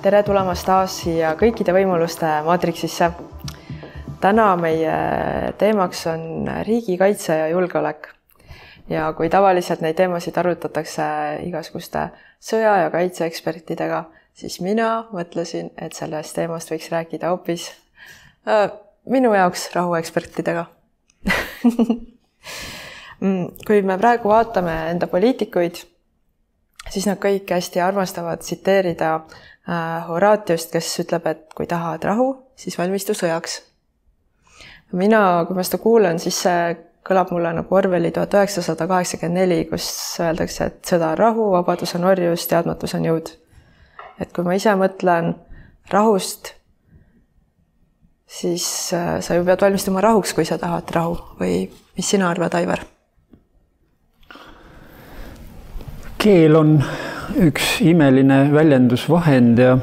tere tulemast taas siia kõikide võimaluste maatriksisse. täna meie teemaks on riigikaitse ja julgeolek. ja kui tavaliselt neid teemasid arutatakse igasuguste sõja- ja kaitseekspertidega, siis mina mõtlesin, et sellest teemast võiks rääkida hoopis äh, minu jaoks rahuekspertidega kui me praegu vaatame enda poliitikuid, siis nad kõik hästi armastavad tsiteerida äh, Horatiust, kes ütleb, et kui tahad rahu, siis valmistu sõjaks. mina, kui ma seda kuulan, siis see kõlab mulle nagu Orwelli tuhat üheksasada kaheksakümmend neli, kus öeldakse, et sõda on rahu, vabadus on orjus, teadmatus on jõud. et kui ma ise mõtlen rahust, siis äh, sa ju pead valmistuma rahuks, kui sa tahad rahu või mis sina arvad, Aivar? keel on üks imeline väljendusvahend ja,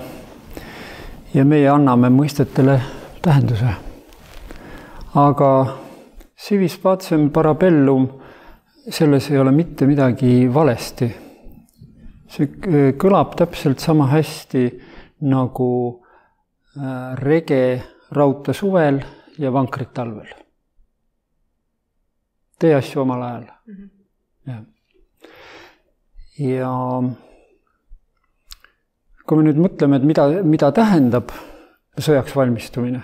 ja meie anname mõistetele tähenduse. aga civis pacem parabellum, selles ei ole mitte midagi valesti. see kõlab täpselt sama hästi nagu äh, rege raudtee suvel ja vankrit talvel. tee asju omal ajal mm. -hmm. jah ja kui me nüüd mõtleme, et mida, mida tähendab sõjaks valmistumine,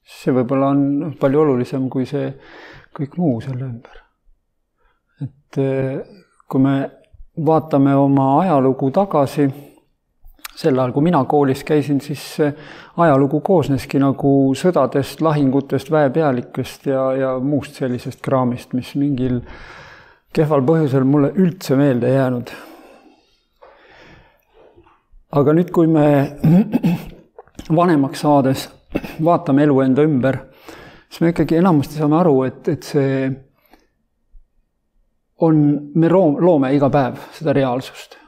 see võib-olla on palju olulisem kui see kõik muu selle ümber. et eh, kui me vaatame oma ajalugu tagasi, sel ajal, kui mina koolis käisin, siis ajalugu koosneski nagu sõdadest, lahingutest, väepealikest ja, ja muust sellisest kraamist, mis mingil kehval põhjusel mulle üldse meelde ei jäänud. Aga nüüd, kui me vanemaks saades vaatame elu enda ümber, siis me ikkagi enamasti saame aru, et, et see on, me loome iga päev seda reaalsust.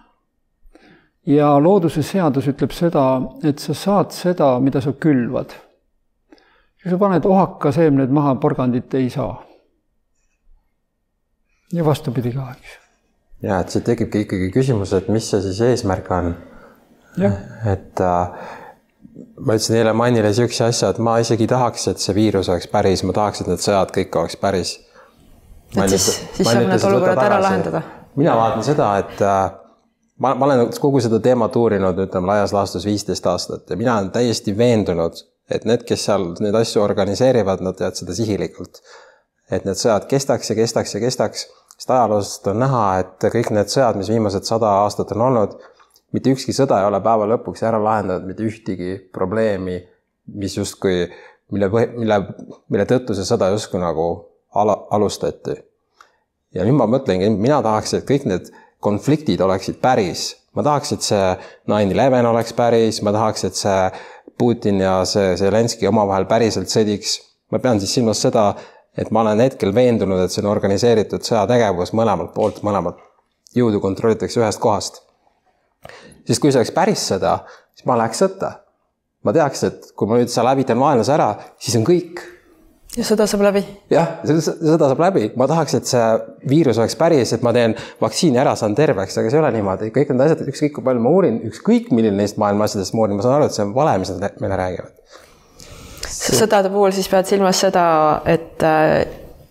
ja looduse seadus ütleb seda, et sa saad seda, mida sa külvad. kui sa paned ohaka seemned maha, porgandit ei saa ja vastupidi ka, eks. ja et siit tekibki ikkagi küsimus, et mis see siis eesmärk on. Et äh, ma ütlesin eile Mannile niisuguse asja, et ma isegi tahaks, et see viirus oleks päris, ma tahaks, et need sõjad kõik oleks päris. et siis, siis saab need olukorrad ära lahendada? mina vaatan seda, et äh, ma, ma olen kogu seda teemat uurinud, ütleme laias laastus viisteist aastat ja mina olen täiesti veendunud, et need, kes seal neid asju organiseerivad, nad teevad seda sihilikult. et need sõjad kestaks ja kestaks ja kestaks sest ajaloost on näha, et kõik need sõjad, mis viimased sada aastat on olnud, mitte ükski sõda ei ole päeva lõpuks ära lahendanud mitte ühtegi probleemi, mis justkui, mille, mille, mille tõttu see sõda justkui nagu ala, alustati. ja nüüd ma mõtlengi, mina tahaks, et kõik need konfliktid oleksid päris. ma tahaks, et see nine eleven oleks päris, ma tahaks, et see Putin ja see Zelenskõi omavahel päriselt sõdiks. ma pean siis silmas seda, et ma olen hetkel veendunud, et see on organiseeritud sõjategevus mõlemalt poolt, mõlemat jõudu kontrollitakse ühest kohast. Siis kui see oleks päris sõda, siis ma läheks sõtta. ma teaks, et kui ma nüüd seal hävitan vaenlase ära, siis on kõik. ja sõda saab läbi. jah, sõda saab läbi, ma tahaks, et see viirus oleks päris, et ma teen vaktsiini ära, saan terveks, aga see ei ole niimoodi, kõik need asjad, ükskõik kui palju ma uurin, ükskõik milline neist maailma asjadest ma uurin, ma saan aru, et see on vale, mis nad meile räägivad sõdade puhul siis pead silmas seda, et äh,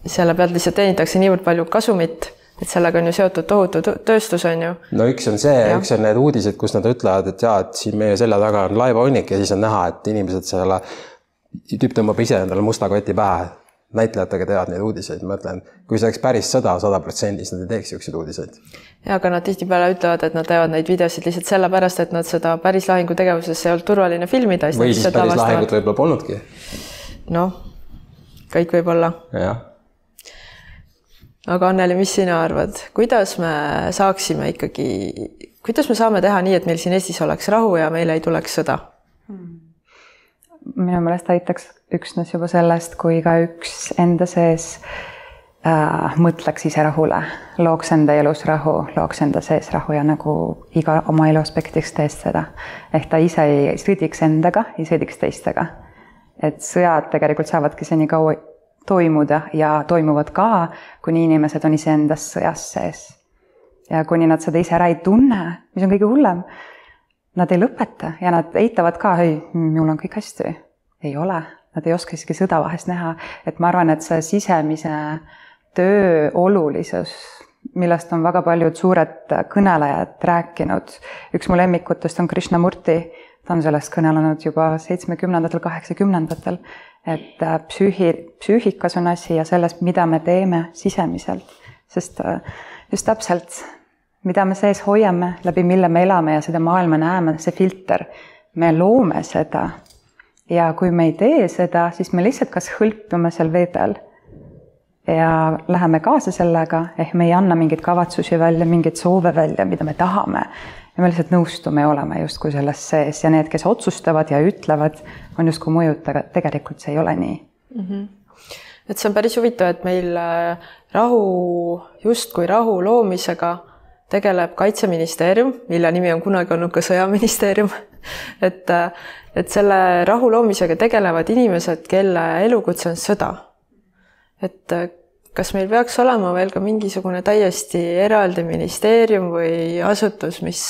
selle pealt lihtsalt teenitakse niivõrd palju kasumit, et sellega on ju seotud tohutu tööstus, on ju. no üks on see, üks on need uudised, kus nad ütlevad, et jaa, et siin meie selja taga on laevahunnik ja siis on näha, et inimesed selle, tüüp tõmbab ise endale musta koti pähe näitlejatega teevad neid uudiseid, ma mõtlen, kui see oleks päris sõda sada protsenti, siis nad ei teeks niisuguseid uudiseid. ja aga nad tihtipeale ütlevad, et nad teevad neid videosid lihtsalt sellepärast, et nad seda päris lahingutegevuses ei olnud turvaline filmida. või siis päris lahingut võib-olla polnudki. noh, kõik võib olla. jah. Aga Anneli, mis sina arvad, kuidas me saaksime ikkagi, kuidas me saame teha nii, et meil siin Eestis oleks rahu ja meile ei tuleks sõda hmm.? minu meelest aitaks üksnes juba sellest, kui igaüks enda sees äh, mõtleks ise rahule, looks enda elus rahu, looks enda sees rahu ja nagu iga oma elu aspektiks tees seda. ehk ta ise ei sõdiks endaga, ei sõdiks teistega. et sõjad tegelikult saavadki senikaua toimuda ja toimuvad ka, kuni inimesed on iseendas sõjas sees. ja kuni nad seda ise ära ei tunne, mis on kõige hullem nad ei lõpeta ja nad eitavad ka, ei, mul on kõik hästi. ei ole, nad ei oska isegi sõda vahest näha, et ma arvan, et see sisemise töö olulisus, millest on väga paljud suured kõnelejad rääkinud, üks mu lemmikutest on Krishnamurti, ta on sellest kõnelenud juba seitsmekümnendatel, kaheksakümnendatel, et äh, psüühi, psüühikas on asi ja selles, mida me teeme sisemiselt, sest äh, just täpselt mida me sees hoiame, läbi mille me elame ja seda maailma näeme, see filter, me loome seda. ja kui me ei tee seda, siis me lihtsalt kas hõlpime seal vee peal ja läheme kaasa sellega, ehk me ei anna mingeid kavatsusi välja, mingeid soove välja, mida me tahame. Ja me lihtsalt nõustume ja oleme justkui selles sees ja need, kes otsustavad ja ütlevad, on justkui mõjud, aga tegelikult see ei ole nii mm. -hmm et see on päris huvitav, et meil äh, rahu, justkui rahu loomisega tegeleb Kaitseministeerium, mille nimi on kunagi olnud ka Sõjaministeerium et, et selle rahu loomisega tegelevad inimesed, kelle elukutse on sõda. et kas meil peaks olema veel ka mingisugune täiesti eraldi ministeerium või asutus, mis,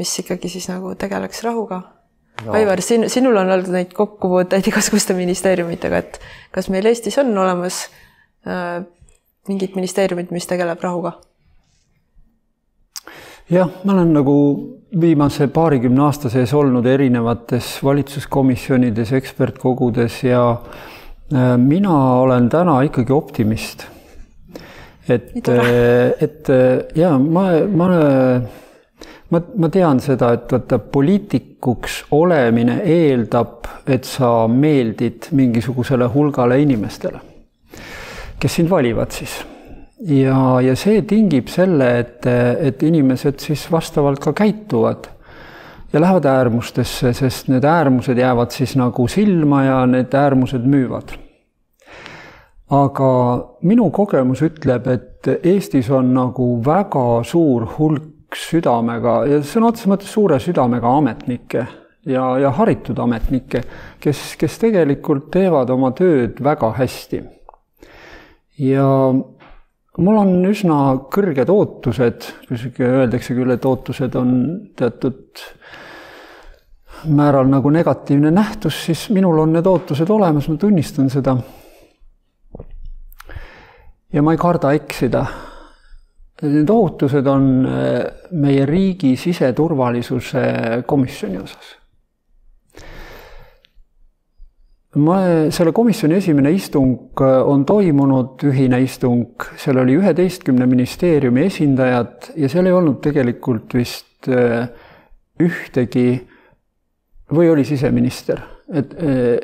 mis ikkagi siis nagu tegeleks rahuga no.? Aivar, sin-, sinul on olnud neid kokkupuuteid igasuguste ministeeriumitega, et kas meil Eestis on olemas äh, mingit ministeeriumit, mis tegeleb rahuga? jah, ma olen nagu viimase paarikümne aasta sees olnud erinevates valitsuskomisjonides, ekspertkogudes ja äh, mina olen täna ikkagi optimist. et, äh, et äh, ja ma, ma, ma, ma tean seda, et vaata poliitikuks olemine eeldab, et sa meeldid mingisugusele hulgale inimestele, kes sind valivad siis. Ja, ja see tingib selle, et, et inimesed siis vastavalt ka käituvad ja lähevad äärmustesse, sest need äärmused jäävad siis nagu silma ja need äärmused müüvad. aga minu kogemus ütleb, et Eestis on nagu väga suur hulk südamega ja sõna otseses mõttes suure südamega ametnikke ja, ja haritud ametnikke, kes, kes tegelikult teevad oma tööd väga hästi. ja mul on üsna kõrged ootused, kuskil öeldakse küll, et ootused on teatud määral nagu negatiivne nähtus, siis minul on need ootused olemas, ma tunnistan seda. ja ma ei karda eksida. Need ootused on äh, meie riigi siseturvalisuse komisjoni osas ma, selle komisjoni esimene istung äh, on toimunud, ühine istung, seal oli üheteistkümne ministeeriumi esindajad ja seal ei olnud tegelikult vist äh, ühtegi või oli siseminister, et,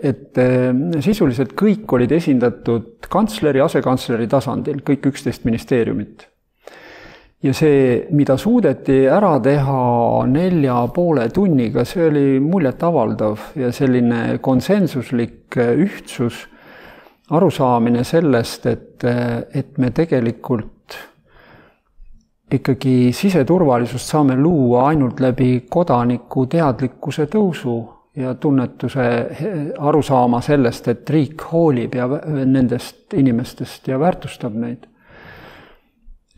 et äh, sisuliselt kõik olid esindatud kantsleri, asekantsleri tasandil, kõik üksteist ministeeriumit ja see, mida suudeti ära teha nelja poole tunniga, see oli muljetavaldav ja selline konsensuslik ühtsus, arusaamine sellest, et, et me tegelikult ikkagi siseturvalisust saame luua ainult läbi kodaniku teadlikkuse tõusu ja tunnetuse arusaama sellest, et riik hoolib ja nendest inimestest ja väärtustab neid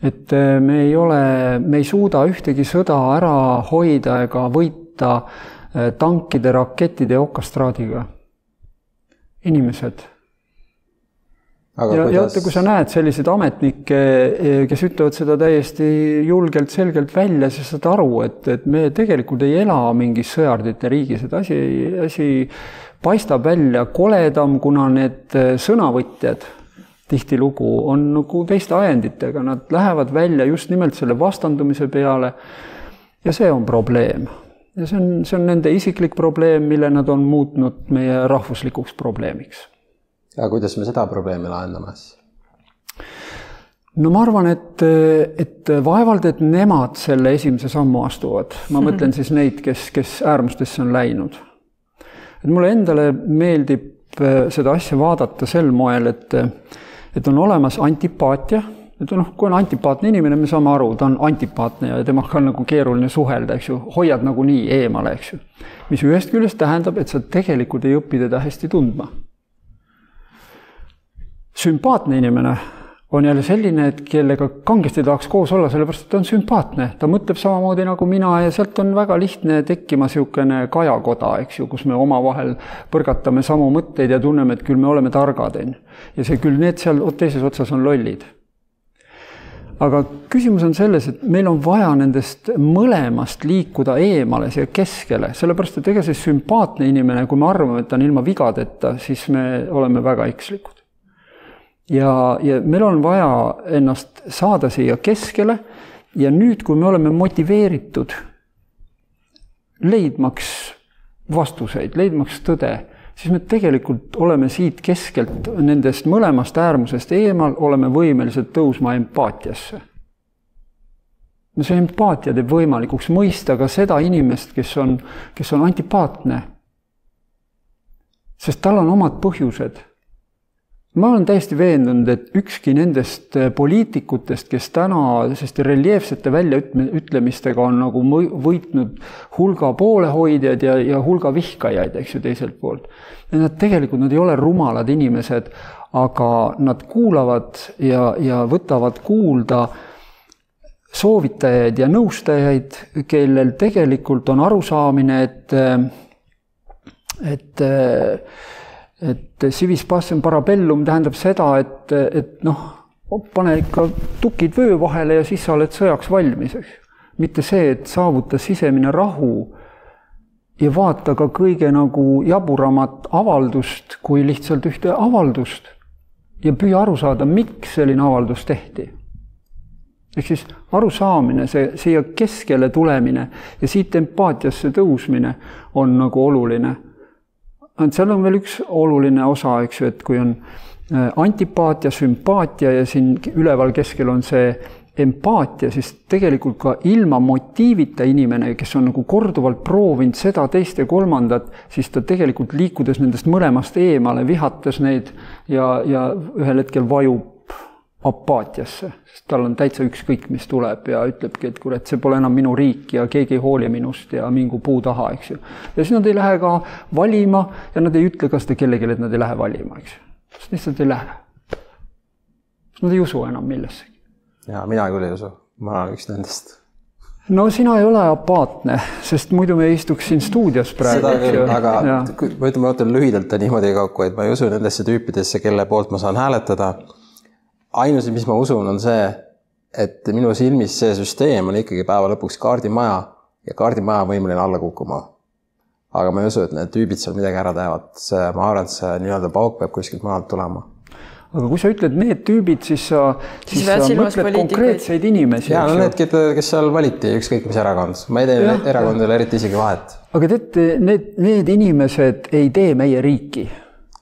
et äh, me ei ole, me ei suuda ühtegi sõda ära hoida ega võita äh, tankide, rakettide ja okastraadiga. inimesed. ja, kuidas... ja vaata, kui sa näed selliseid ametnikke, äh, kes ütlevad seda täiesti julgelt, selgelt välja, siis saad aru, et, et me tegelikult ei ela mingis sõjardite riigis, et asi, asi paistab välja koledam, kuna need sõnavõtjad tihtilugu on nagu teiste ajenditega, nad lähevad välja just nimelt selle vastandumise peale. ja see on probleem. ja see on, see on nende isiklik probleem, mille nad on muutnud meie rahvuslikuks probleemiks. aga kuidas me seda probleemi lahendame siis? no ma arvan, et, et vaevalt, et nemad selle esimese sammu astuvad, ma mhm. mõtlen siis neid, kes, kes äärmustesse on läinud. et mulle endale meeldib äh, seda asja vaadata sel moel, et et on olemas antipaatia, et noh, kui on antipaatne inimene, me saame aru, ta on antipaatne ja temaga on nagu keeruline suhelda, eks ju, hoiad nagunii eemale, eks ju. mis ühest küljest tähendab, et sa tegelikult ei õpi teda hästi tundma. sümpaatne inimene on jälle selline, et kellega kangesti tahaks koos olla, sellepärast et ta on sümpaatne, ta mõtleb samamoodi nagu mina ja sealt on väga lihtne tekkima niisugune kajakoda, eks ju, kus me omavahel põrgatame samu mõtteid ja tunneme, et küll me oleme targad, on ju. ja see küll, need seal teises otsas on lollid. aga küsimus on selles, et meil on vaja nendest mõlemast liikuda eemale siia keskele, sellepärast et ega see sümpaatne inimene, kui me arvame, et ta on ilma vigadeta, siis me oleme väga ekslikud ja, ja meil on vaja ennast saada siia keskele ja nüüd, kui me oleme motiveeritud leidmaks vastuseid, leidmaks tõde, siis me tegelikult oleme siit keskelt, nendest mõlemast äärmusest eemal, oleme võimelised tõusma empaatiasse. no see empaatia teeb võimalikuks mõista ka seda inimest, kes on, kes on antipaatne. sest tal on omad põhjused ma olen täiesti veendunud, et ükski nendest äh, poliitikutest, kes täna selliste reljeefsete väljaütlemistega on nagu võitnud hulga poolehoidjaid ja, ja hulga vihkajaid, eks ju, teiselt poolt. Nad tegelikult, nad ei ole rumalad inimesed, aga nad kuulavad ja, ja võtavad kuulda soovitajaid ja nõustajaid, kellel tegelikult on arusaamine, et, et et civis pacem parabellum tähendab seda, et, et noh, pane ikka tukid vöö vahele ja siis sa oled sõjaks valmis, eks. mitte see, et saavuta sisemine rahu ja vaata ka kõige nagu jaburamat avaldust kui lihtsalt ühte avaldust ja püüa aru saada, miks selline avaldus tehti. ehk siis arusaamine, see siia keskele tulemine ja siit empaatiasse tõusmine on nagu oluline ainult seal on veel üks oluline osa, eks ju, et kui on äh, antipaatia, sümpaatia ja siin üleval keskel on see empaatia, siis tegelikult ka ilma motiivita inimene, kes on nagu korduvalt proovinud seda, teist ja kolmandat, siis ta tegelikult liikudes nendest mõlemast eemale, vihates neid ja, ja ühel hetkel vajub apaatiasse, sest tal on täitsa ükskõik, mis tuleb ja ütlebki, et kurat, see pole enam minu riik ja keegi ei hooli minust ja mingu puu taha, eks ju. ja siis nad ei lähe ka valima ja nad ei ütle ka seda kellelegi, et nad ei lähe valima, eks ju. sest lihtsalt ei lähe. nad ei usu enam millessegi. ja mina küll ei usu, ma olen üks nendest no sina ei ole apaatne, sest muidu me ei istuks siin stuudios praegu. seda küll, aga ja. ma ütlen, ma võtan lühidalt niimoodi kokku, et ma ei usu nendesse tüüpidesse, kelle poolt ma saan hääletada ainus, mis ma usun, on see, et minu silmis see süsteem on ikkagi päeva lõpuks kaardimaja ja kaardimaja on võimeline alla kukkuma. aga ma ei usu, et need tüübid seal midagi ära teevad, see, ma arvan, et see nii-öelda pauk peab kuskilt maalt tulema aga kui sa ütled need tüübid, siis sa, siis sa mõtled konkreetseid inimesi. ja no need, kes seal valiti, ükskõik mis erakond, ma ei tee erakondadele eriti isegi vahet. aga teate, need, need inimesed ei tee meie riiki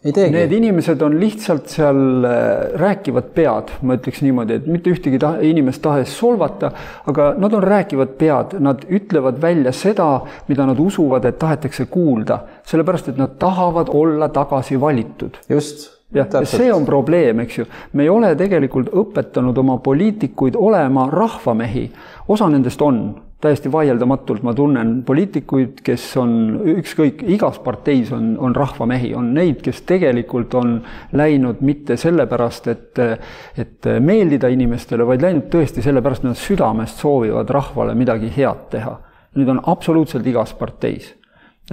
Need inimesed on lihtsalt seal äh, rääkivad pead, ma ütleks niimoodi, et mitte ühtegi ta inimest tahes solvata, aga nad on rääkivad pead, nad ütlevad välja seda, mida nad usuvad, et tahetakse kuulda, sellepärast et nad tahavad olla tagasi valitud. just jah, see on probleem, eks ju. me ei ole tegelikult õpetanud oma poliitikuid olema rahvamehi. osa nendest on täiesti vaieldamatult ma tunnen poliitikuid, kes on ükskõik, igas parteis on, on rahvamehi, on neid, kes tegelikult on läinud mitte sellepärast, et, et meeldida inimestele, vaid läinud tõesti sellepärast, et nad südamest soovivad rahvale midagi head teha. Neid on absoluutselt igas parteis.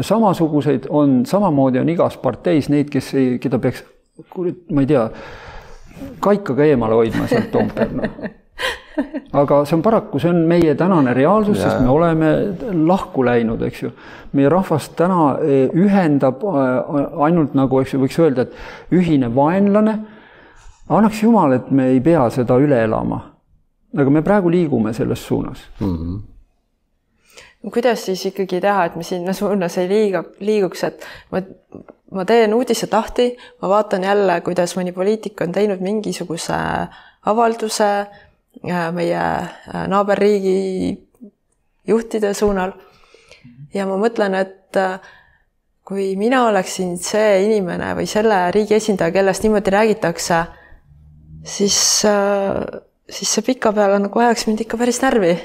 samasuguseid on, samamoodi on igas parteis neid, kes ei, keda peaks, ma ei tea, kaikaga eemale hoidma sealt Toompeal, noh aga see on paraku, see on meie tänane reaalsus, sest me oleme lahku läinud, eks ju. meie rahvast täna eh, ühendab eh, ainult nagu, eks ju, võiks öelda, et ühine vaenlane. annaks jumal, et me ei pea seda üle elama. aga me praegu liigume selles suunas mm. -hmm kuidas siis ikkagi teha, et me sinna suunas ei liiga, liiguks, et ma, ma teen uudised lahti, ma vaatan jälle, kuidas mõni poliitik on teinud mingisuguse avalduse meie äh, naaberriigi juhtide suunal. ja ma mõtlen, et äh, kui mina oleksin see inimene või selle riigi esindaja, kellest niimoodi räägitakse, siis, äh, siis see pikapeale nagu ajaks mind ikka päris närvi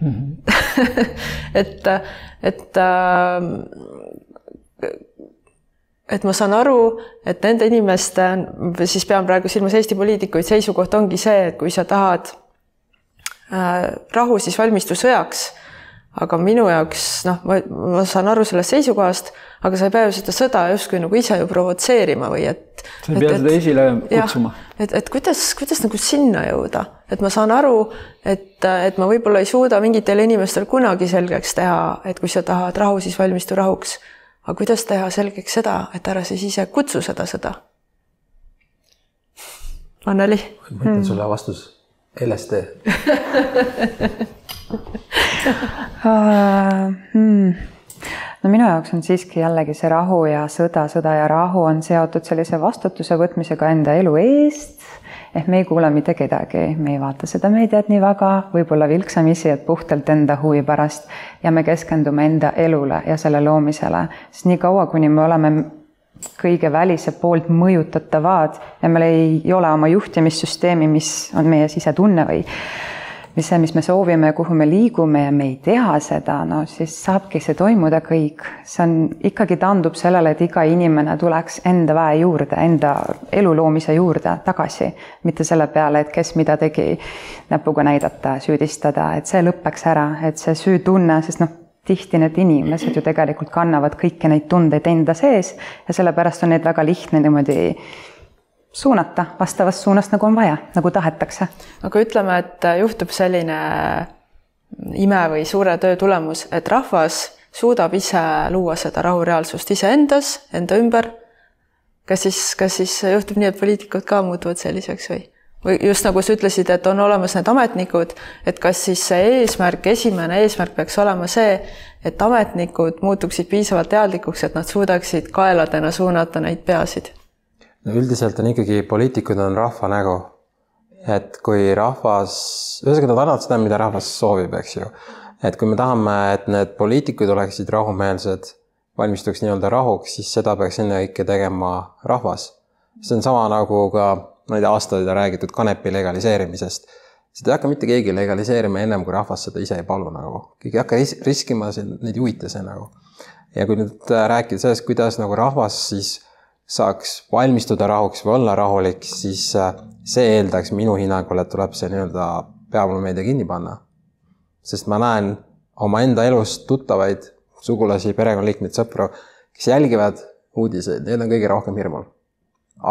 mm. -hmm. et, et et ma saan aru, et nende inimeste, siis pean praegu silmas Eesti poliitikuid, seisukoht ongi see, et kui sa tahad äh, rahu, siis valmistu sõjaks aga minu jaoks noh, ma, ma saan aru sellest seisukohast, aga sa ei pea ju seda sõda justkui nagu ise ju provotseerima või et. sa ei pea seda esile kutsuma. et, et kuidas, kuidas nagu sinna jõuda, et ma saan aru, et, et ma võib-olla ei suuda mingitele inimestele kunagi selgeks teha, et kui sa tahad rahu, siis valmistu rahuks. Aga kuidas teha selgeks seda, et ära siis ise kutsu seda sõda? Anneli. ma ütlen sulle vastus LSD uh, hmm. no minu jaoks on siiski jällegi see rahu ja sõda, sõda ja rahu on seotud sellise vastutuse võtmisega enda elu eest. Ehk me ei kuule mitte kedagi, me ei vaata seda meediat nii väga, võib-olla vilksamisi, et puhtalt enda huvi pärast. Ja me keskendume enda elule ja selle loomisele, sest niikaua, kuni me oleme kõige välise poolt mõjutatavad ja meil ei ole oma juhtimissüsteemi, mis on meie sisetunne või mis see, mis me soovime ja kuhu me liigume ja me ei tea seda, no siis saabki see toimuda kõik. see on, ikkagi taandub sellele, et iga inimene tuleks enda väe juurde, enda elu loomise juurde tagasi, mitte selle peale, et kes mida tegi, näpuga näidata, süüdistada, et see lõpeks ära, et see süütunne, sest noh, tihti need inimesed ju tegelikult kannavad kõiki neid tundeid enda sees ja sellepärast on neid väga lihtne niimoodi suunata vastavast suunast, nagu on vaja, nagu tahetakse. aga ütleme, et juhtub selline ime või suure töö tulemus, et rahvas suudab ise luua seda rahureaalsust iseendas, enda ümber. kas siis, kas siis juhtub nii, et poliitikud ka muutuvad selliseks või? või just nagu sa ütlesid, et on olemas need ametnikud, et kas siis see eesmärk, esimene eesmärk peaks olema see, et ametnikud muutuksid piisavalt teadlikuks, et nad suudaksid kaeladena suunata neid peasid no üldiselt on ikkagi, poliitikud on rahva nägu. et kui rahvas, ühesõnaga nad annavad seda, mida rahvas soovib, eks ju. et kui me tahame, et need poliitikud oleksid rahumeelsed, valmistuks nii-öelda rahuks, siis seda peaks ennekõike tegema rahvas. see on sama nagu ka, ma ei tea, aastaid on räägitud kanepi legaliseerimisest. seda ei hakka mitte keegi legaliseerima ennem, kui rahvas seda ise ei palu nagu. keegi ei hakka riskima, neid ei huvita see nagu. ja kui nüüd rääkida sellest, kuidas nagu rahvas siis saaks valmistuda rahuks või olla rahulik, siis äh, see eeldaks minu hinnangul, et tuleb see nii-öelda peavoolumeedia kinni panna. sest ma näen omaenda elust tuttavaid, sugulasi, perekonnaliikmeid, sõpru, kes jälgivad uudiseid, need on kõige rohkem hirmul.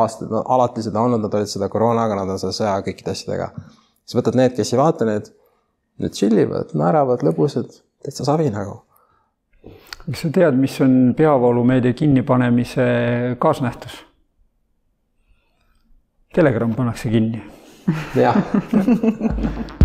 aastaid, no alati seda olnud, nad olid seda koroonaga, nad on seda sõja kõikide asjadega. siis võtad need, kes ei vaata need, need chill ivad, naeravad, lõbusad, täitsa savi nagu kas sa tead, mis on peavoolumeedia kinnipanemise kaasnähtus? Telegram pannakse kinni. jah